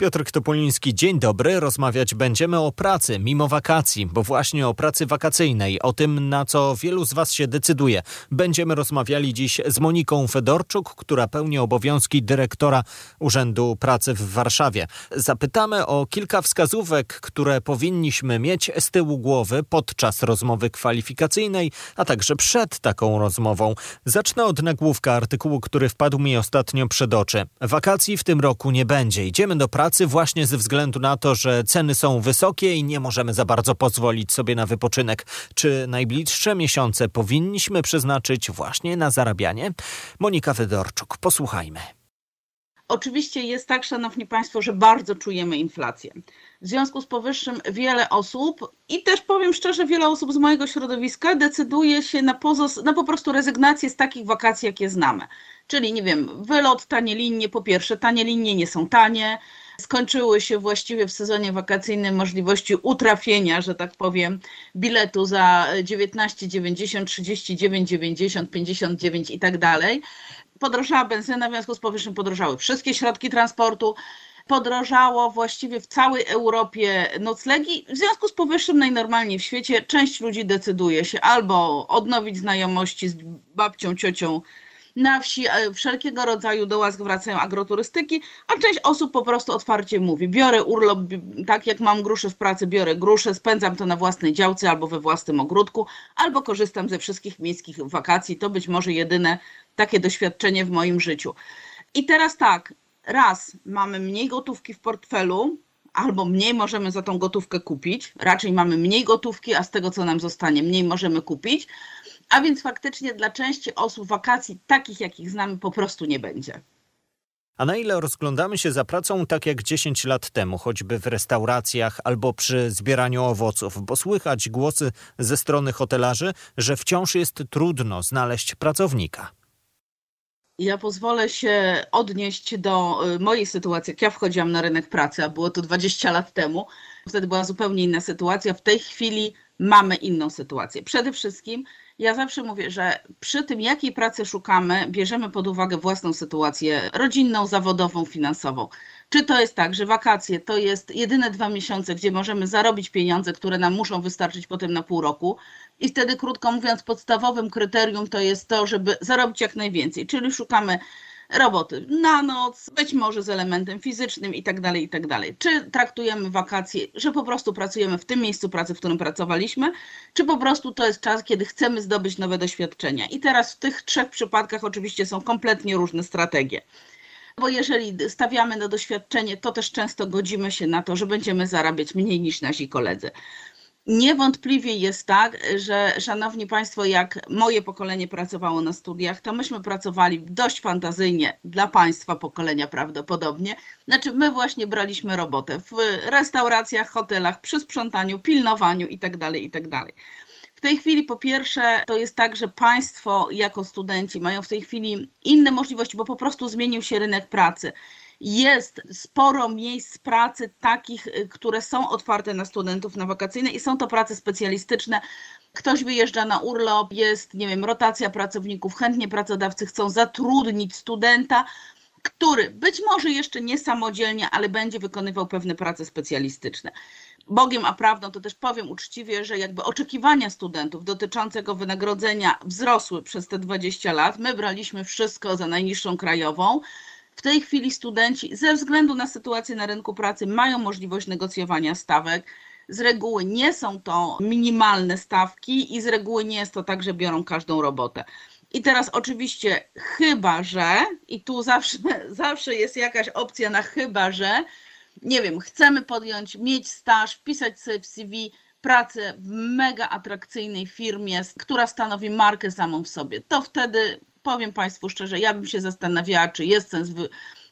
Piotr Topoliński, dzień dobry. Rozmawiać będziemy o pracy mimo wakacji, bo właśnie o pracy wakacyjnej, o tym, na co wielu z Was się decyduje. Będziemy rozmawiali dziś z Moniką Fedorczuk, która pełni obowiązki dyrektora Urzędu Pracy w Warszawie. Zapytamy o kilka wskazówek, które powinniśmy mieć z tyłu głowy podczas rozmowy kwalifikacyjnej, a także przed taką rozmową. Zacznę od nagłówka artykułu, który wpadł mi ostatnio przed oczy. Wakacji w tym roku nie będzie. Idziemy do pracy pracy właśnie ze względu na to, że ceny są wysokie i nie możemy za bardzo pozwolić sobie na wypoczynek. Czy najbliższe miesiące powinniśmy przeznaczyć właśnie na zarabianie? Monika Fedorczuk, posłuchajmy. Oczywiście jest tak, Szanowni Państwo, że bardzo czujemy inflację. W związku z powyższym wiele osób, i też powiem szczerze, wiele osób z mojego środowiska decyduje się na, pozos- na po prostu rezygnację z takich wakacji, jakie znamy. Czyli, nie wiem, wylot, tanie linie, po pierwsze, tanie linie nie są tanie, skończyły się właściwie w sezonie wakacyjnym możliwości utrafienia, że tak powiem, biletu za 19,90, 39,90, 59 i tak dalej. Podrożała benzyna, w związku z powyższym podrożały wszystkie środki transportu podrożało właściwie w całej Europie noclegi. W związku z powyższym najnormalniej w świecie część ludzi decyduje się albo odnowić znajomości z babcią, ciocią na wsi e, wszelkiego rodzaju do łask wracają agroturystyki, a część osób po prostu otwarcie mówi, biorę urlop, tak jak mam grusze w pracy, biorę grusze, spędzam to na własnej działce albo we własnym ogródku, albo korzystam ze wszystkich miejskich wakacji. To być może jedyne takie doświadczenie w moim życiu. I teraz tak, raz mamy mniej gotówki w portfelu, albo mniej możemy za tą gotówkę kupić, raczej mamy mniej gotówki, a z tego co nam zostanie, mniej możemy kupić. A więc faktycznie dla części osób wakacji takich, jakich znamy, po prostu nie będzie. A na ile rozglądamy się za pracą tak jak 10 lat temu, choćby w restauracjach albo przy zbieraniu owoców, bo słychać głosy ze strony hotelarzy, że wciąż jest trudno znaleźć pracownika. Ja pozwolę się odnieść do y, mojej sytuacji, jak ja wchodziłam na rynek pracy, a było to 20 lat temu. Wtedy była zupełnie inna sytuacja. W tej chwili mamy inną sytuację. Przede wszystkim ja zawsze mówię, że przy tym, jakiej pracy szukamy, bierzemy pod uwagę własną sytuację rodzinną, zawodową, finansową. Czy to jest tak, że wakacje to jest jedyne dwa miesiące, gdzie możemy zarobić pieniądze, które nam muszą wystarczyć potem na pół roku, i wtedy, krótko mówiąc, podstawowym kryterium to jest to, żeby zarobić jak najwięcej, czyli szukamy roboty na noc, być może z elementem fizycznym i tak dalej, i tak dalej. Czy traktujemy wakacje, że po prostu pracujemy w tym miejscu pracy, w którym pracowaliśmy, czy po prostu to jest czas, kiedy chcemy zdobyć nowe doświadczenia. I teraz w tych trzech przypadkach oczywiście są kompletnie różne strategie. Bo jeżeli stawiamy na doświadczenie, to też często godzimy się na to, że będziemy zarabiać mniej niż nasi koledzy. Niewątpliwie jest tak, że szanowni Państwo, jak moje pokolenie pracowało na studiach, to myśmy pracowali dość fantazyjnie dla Państwa pokolenia prawdopodobnie. Znaczy, my właśnie braliśmy robotę w restauracjach, hotelach, przy sprzątaniu, pilnowaniu itd. Tak itd. Tak w tej chwili po pierwsze to jest tak, że Państwo jako studenci mają w tej chwili inne możliwości, bo po prostu zmienił się rynek pracy jest sporo miejsc pracy takich, y, które są otwarte na studentów na wakacyjne i są to prace specjalistyczne. Ktoś wyjeżdża na urlop, jest, nie wiem, rotacja pracowników, chętnie pracodawcy chcą zatrudnić studenta, który być może jeszcze nie samodzielnie, ale będzie wykonywał pewne prace specjalistyczne. Bogiem a prawdą to też powiem uczciwie, że jakby oczekiwania studentów dotyczącego wynagrodzenia wzrosły przez te 20 lat. My braliśmy wszystko za najniższą krajową. W tej chwili studenci ze względu na sytuację na rynku pracy mają możliwość negocjowania stawek. Z reguły nie są to minimalne stawki i z reguły nie jest to tak, że biorą każdą robotę. I teraz oczywiście chyba, że, i tu zawsze, zawsze jest jakaś opcja na chyba, że, nie wiem, chcemy podjąć, mieć staż, wpisać sobie w CV pracę w mega atrakcyjnej firmie, która stanowi markę samą w sobie. To wtedy powiem Państwu szczerze, ja bym się zastanawiała, czy jest sens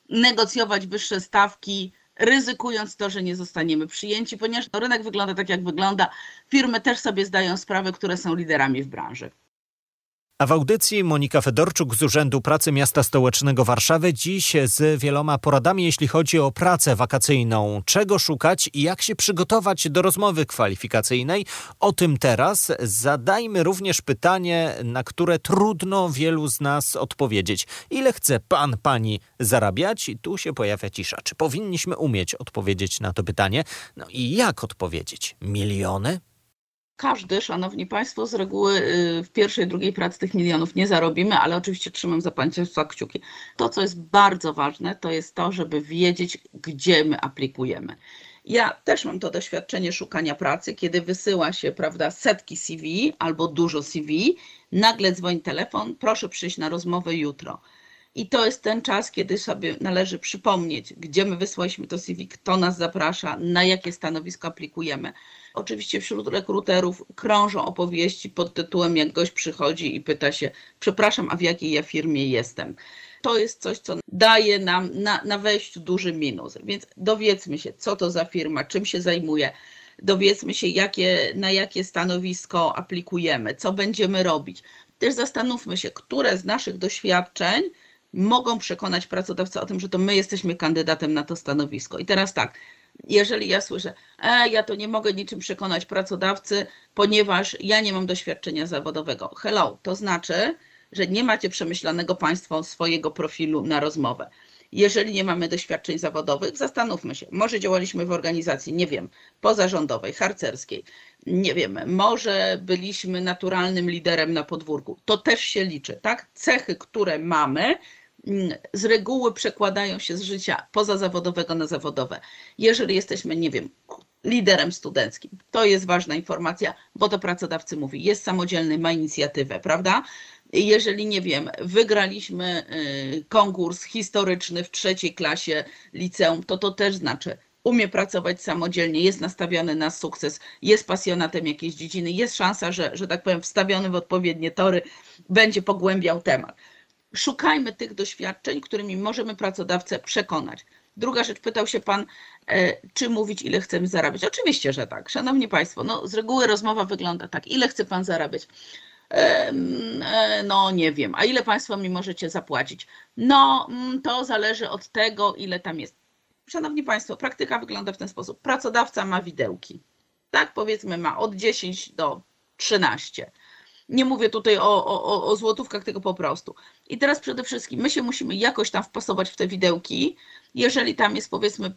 negocjować wyższe stawki, ryzykując to, że nie zostaniemy przyjęci, ponieważ rynek wygląda tak, jak wygląda. Firmy też sobie zdają sprawę, które są liderami w branży. A w audycji Monika Fedorczuk z Urzędu Pracy Miasta Stołecznego Warszawy dziś z wieloma poradami, jeśli chodzi o pracę wakacyjną. Czego szukać i jak się przygotować do rozmowy kwalifikacyjnej? O tym teraz. Zadajmy również pytanie, na które trudno wielu z nas odpowiedzieć. Ile chce pan, pani zarabiać? I tu się pojawia cisza. Czy powinniśmy umieć odpowiedzieć na to pytanie? No i jak odpowiedzieć? Miliony? Każdy, szanowni państwo, z reguły y, w pierwszej, drugiej pracy tych milionów nie zarobimy, ale oczywiście trzymam za państwa kciuki. To, co jest bardzo ważne, to jest to, żeby wiedzieć, gdzie my aplikujemy. Ja też mam to doświadczenie szukania pracy, kiedy wysyła się, prawda, setki CV albo dużo CV, nagle dzwoni telefon, proszę przyjść na rozmowę jutro. I to jest ten czas, kiedy sobie należy przypomnieć, gdzie my wysłaliśmy to CV, kto nas zaprasza, na jakie stanowisko aplikujemy. Oczywiście wśród rekruterów krążą opowieści pod tytułem, jak gość przychodzi i pyta się, przepraszam, a w jakiej ja firmie jestem. To jest coś, co daje nam na, na wejściu duży minus. Więc dowiedzmy się, co to za firma, czym się zajmuje dowiedzmy się, jakie, na jakie stanowisko aplikujemy, co będziemy robić. Też zastanówmy się, które z naszych doświadczeń mogą przekonać pracodawcę o tym, że to my jesteśmy kandydatem na to stanowisko. I teraz tak, jeżeli ja słyszę, e, ja to nie mogę niczym przekonać pracodawcy, ponieważ ja nie mam doświadczenia zawodowego. Hello, to znaczy, że nie macie przemyślanego Państwo swojego profilu na rozmowę. Jeżeli nie mamy doświadczeń zawodowych, zastanówmy się, może działaliśmy w organizacji, nie wiem, pozarządowej, harcerskiej, nie wiem, może byliśmy naturalnym liderem na podwórku. To też się liczy, tak? Cechy, które mamy, z reguły przekładają się z życia pozazawodowego na zawodowe. Jeżeli jesteśmy, nie wiem, liderem studenckim, to jest ważna informacja, bo to pracodawcy mówi, jest samodzielny, ma inicjatywę, prawda? Jeżeli, nie wiem, wygraliśmy y, konkurs historyczny w trzeciej klasie liceum, to to też znaczy, umie pracować samodzielnie, jest nastawiony na sukces, jest pasjonatem jakiejś dziedziny, jest szansa, że, że tak powiem, wstawiony w odpowiednie tory, będzie pogłębiał temat szukajmy tych doświadczeń, którymi możemy pracodawcę przekonać. Druga rzecz, pytał się Pan, e, czy mówić, ile chcemy zarabiać. Oczywiście, że tak. Szanowni Państwo, no, z reguły rozmowa wygląda tak. Ile chce Pan zarabiać? E, no, nie wiem. A ile Państwo mi możecie zapłacić? No, mm, to zależy od tego, ile tam jest. Szanowni Państwo, praktyka wygląda w ten sposób. Pracodawca ma widełki. Tak, powiedzmy, ma od 10 do 13 nie mówię tutaj o, o, o złotówkach, tylko po prostu. I teraz przede wszystkim my się musimy jakoś tam wpasować w te widełki. Jeżeli tam jest powiedzmy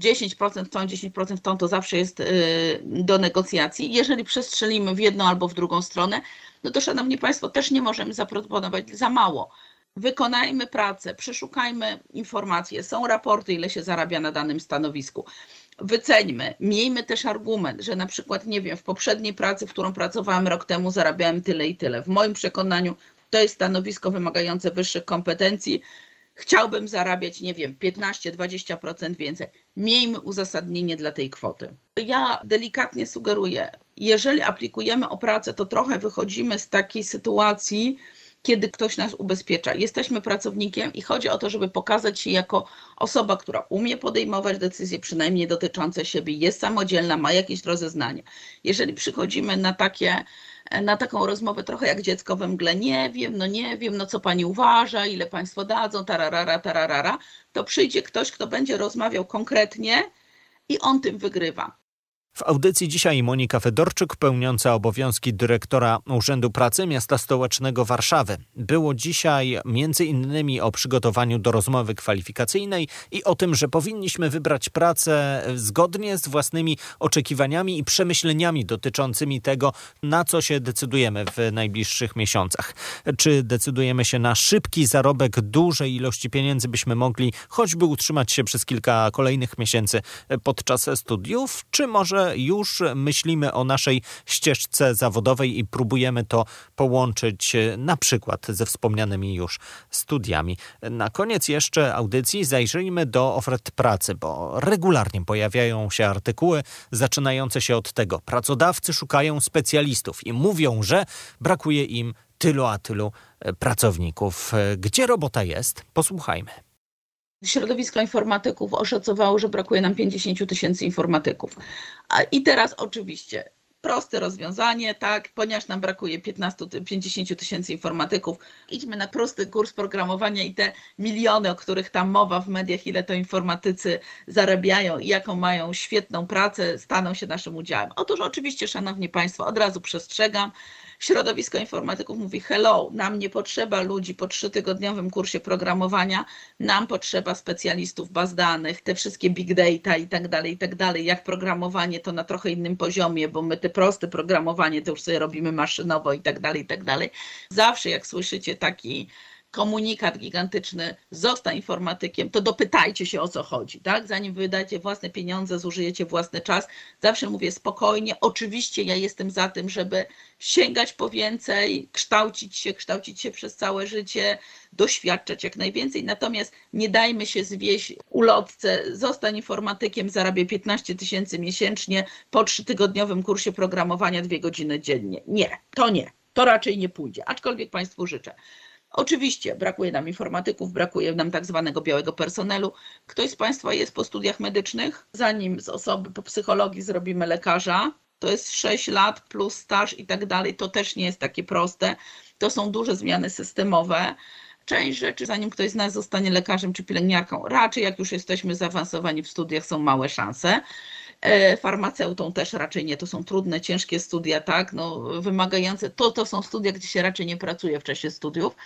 10% w tą, 10% w tą, to zawsze jest y, do negocjacji. Jeżeli przestrzelimy w jedną albo w drugą stronę, no to szanowni Państwo, też nie możemy zaproponować za mało. Wykonajmy pracę, przeszukajmy informacje, są raporty, ile się zarabia na danym stanowisku wyceńmy, miejmy też argument, że na przykład, nie wiem, w poprzedniej pracy, w którą pracowałem rok temu, zarabiałem tyle i tyle. W moim przekonaniu to jest stanowisko wymagające wyższych kompetencji. Chciałbym zarabiać, nie wiem, 15-20% więcej. Miejmy uzasadnienie dla tej kwoty. Ja delikatnie sugeruję, jeżeli aplikujemy o pracę, to trochę wychodzimy z takiej sytuacji, kiedy ktoś nas ubezpiecza. Jesteśmy pracownikiem i chodzi o to, żeby pokazać się jako osoba, która umie podejmować decyzje, przynajmniej dotyczące siebie, jest samodzielna, ma jakieś rozeznanie. Jeżeli przychodzimy na takie na taką rozmowę trochę jak dziecko we mgle, nie wiem, no nie wiem, no co pani uważa, ile państwo dadzą, tararara, tararara, to przyjdzie ktoś, kto będzie rozmawiał konkretnie i on tym wygrywa. W audycji dzisiaj Monika Fedorczyk, pełniąca obowiązki dyrektora Urzędu Pracy Miasta Stołecznego Warszawy. Było dzisiaj między innymi o przygotowaniu do rozmowy kwalifikacyjnej i o tym, że powinniśmy wybrać pracę zgodnie z własnymi oczekiwaniami i przemyśleniami dotyczącymi tego, na co się decydujemy w najbliższych miesiącach. Czy decydujemy się na szybki zarobek dużej ilości pieniędzy, byśmy mogli choćby utrzymać się przez kilka kolejnych miesięcy podczas studiów, czy może już myślimy o naszej ścieżce zawodowej i próbujemy to połączyć e, na przykład ze wspomnianymi już studiami. Na koniec jeszcze audycji zajrzyjmy do ofert pracy, bo regularnie pojawiają się artykuły zaczynające się od tego. Pracodawcy szukają specjalistów i mówią, że brakuje im tylu a tylu e, pracowników. E, gdzie robota jest? Posłuchajmy. Środowisko informatyków oszacowało, że brakuje nam 50 tysięcy informatyków. I teraz oczywiście proste rozwiązanie, tak, ponieważ nam brakuje 15-50 tysięcy informatyków, idźmy na prosty kurs programowania i te miliony, o których tam mowa w mediach, ile to informatycy zarabiają i jaką mają świetną pracę, staną się naszym udziałem. Otóż oczywiście, Szanowni Państwo, od razu przestrzegam, środowisko informatyków mówi hello, nam nie potrzeba ludzi po trzytygodniowym kursie programowania, nam potrzeba specjalistów baz danych, te wszystkie big data i tak dalej, i tak dalej. Jak programowanie to na trochę innym poziomie, bo my te proste programowanie to już sobie robimy maszynowo i tak dalej, i tak dalej. Zawsze jak słyszycie taki komunikat gigantyczny, zostań informatykiem, to dopytajcie się o co chodzi, tak? Zanim wydacie własne pieniądze, zużyjecie własny czas, zawsze mówię spokojnie. Oczywiście ja jestem za tym, żeby sięgać po więcej, kształcić się, kształcić się przez całe życie, doświadczać jak najwięcej, natomiast nie dajmy się zwieść ulotce, zostań informatykiem, zarabię 15 tysięcy miesięcznie po trzytygodniowym kursie programowania dwie godziny dziennie. Nie, to nie. To raczej nie pójdzie, aczkolwiek Państwu życzę. Oczywiście brakuje nam informatyków, brakuje nam tak zwanego białego personelu. Ktoś z Państwa jest po studiach medycznych? Zanim z osoby po psychologii zrobimy lekarza, to jest 6 lat plus staż i tak dalej, to też nie jest takie proste. To są duże zmiany systemowe. Część rzeczy, zanim ktoś z nas zostanie lekarzem czy pielęgniarką, raczej jak już jesteśmy zaawansowani w studiach, są małe szanse. E, farmaceutą też raczej nie. To są trudne, ciężkie studia, tak, no, wymagające. To, to są studia, gdzie się raczej nie pracuje w czasie studiów.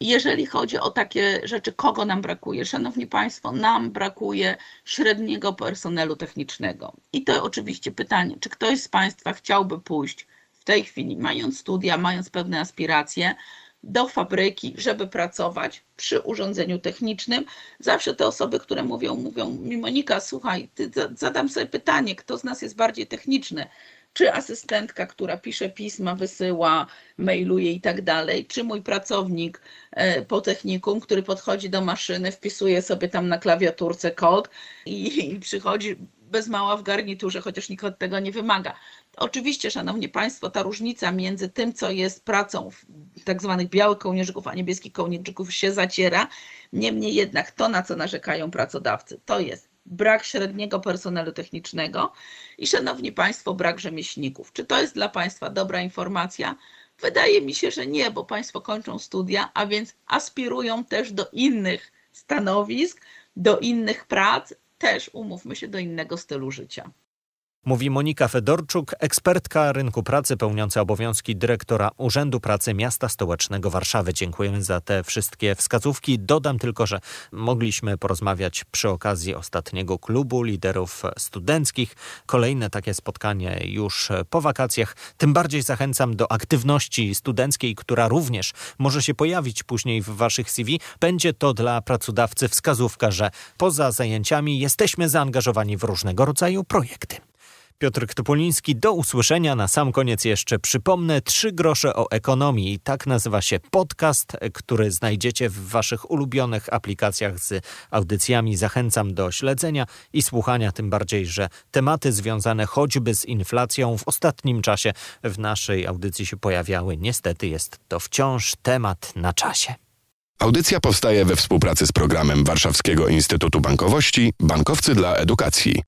Jeżeli chodzi o takie rzeczy, kogo nam brakuje? Szanowni Państwo, nam brakuje średniego personelu technicznego. I to oczywiście pytanie, czy ktoś z Państwa chciałby pójść w tej chwili, mając studia, mając pewne aspiracje, do fabryki, żeby pracować przy urządzeniu technicznym. Zawsze te osoby, które mówią, mówią mi Monika, słuchaj, ty zadam sobie pytanie, kto z nas jest bardziej techniczny? Czy asystentka, która pisze pisma, wysyła, mailuje i tak dalej, czy mój pracownik e, po technikum, który podchodzi do maszyny, wpisuje sobie tam na klawiaturce kod i, i przychodzi bez mała w garniturze, chociaż nikt od tego nie wymaga. Oczywiście, Szanowni Państwo, ta różnica między tym, co jest pracą tak zwanych białych kołnierzyków, a niebieskich kołnierzyków się zaciera. Niemniej jednak to, na co narzekają pracodawcy, to jest brak średniego personelu technicznego i, Szanowni Państwo, brak rzemieślników. Czy to jest dla Państwa dobra informacja? Wydaje mi się, że nie, bo Państwo kończą studia, a więc aspirują też do innych stanowisk, do innych prac, też umówmy się do innego stylu życia. Mówi Monika Fedorczuk, ekspertka rynku pracy pełniąca obowiązki dyrektora Urzędu Pracy Miasta Stołecznego Warszawy. Dziękujemy za te wszystkie wskazówki. Dodam tylko, że mogliśmy porozmawiać przy okazji ostatniego klubu liderów studenckich. Kolejne takie spotkanie już po wakacjach. Tym bardziej zachęcam do aktywności studenckiej, która również może się pojawić później w waszych CV. Będzie to dla pracodawcy wskazówka, że poza zajęciami jesteśmy zaangażowani w różnego rodzaju projekty. Piotr Topoliński, do usłyszenia. Na sam koniec jeszcze przypomnę trzy grosze o ekonomii. Tak nazywa się podcast, który znajdziecie w waszych ulubionych aplikacjach z audycjami. Zachęcam do śledzenia i słuchania, tym bardziej, że tematy związane choćby z inflacją w ostatnim czasie w naszej audycji się pojawiały. Niestety jest to wciąż temat na czasie. Audycja powstaje we współpracy z programem Warszawskiego Instytutu Bankowości Bankowcy dla Edukacji.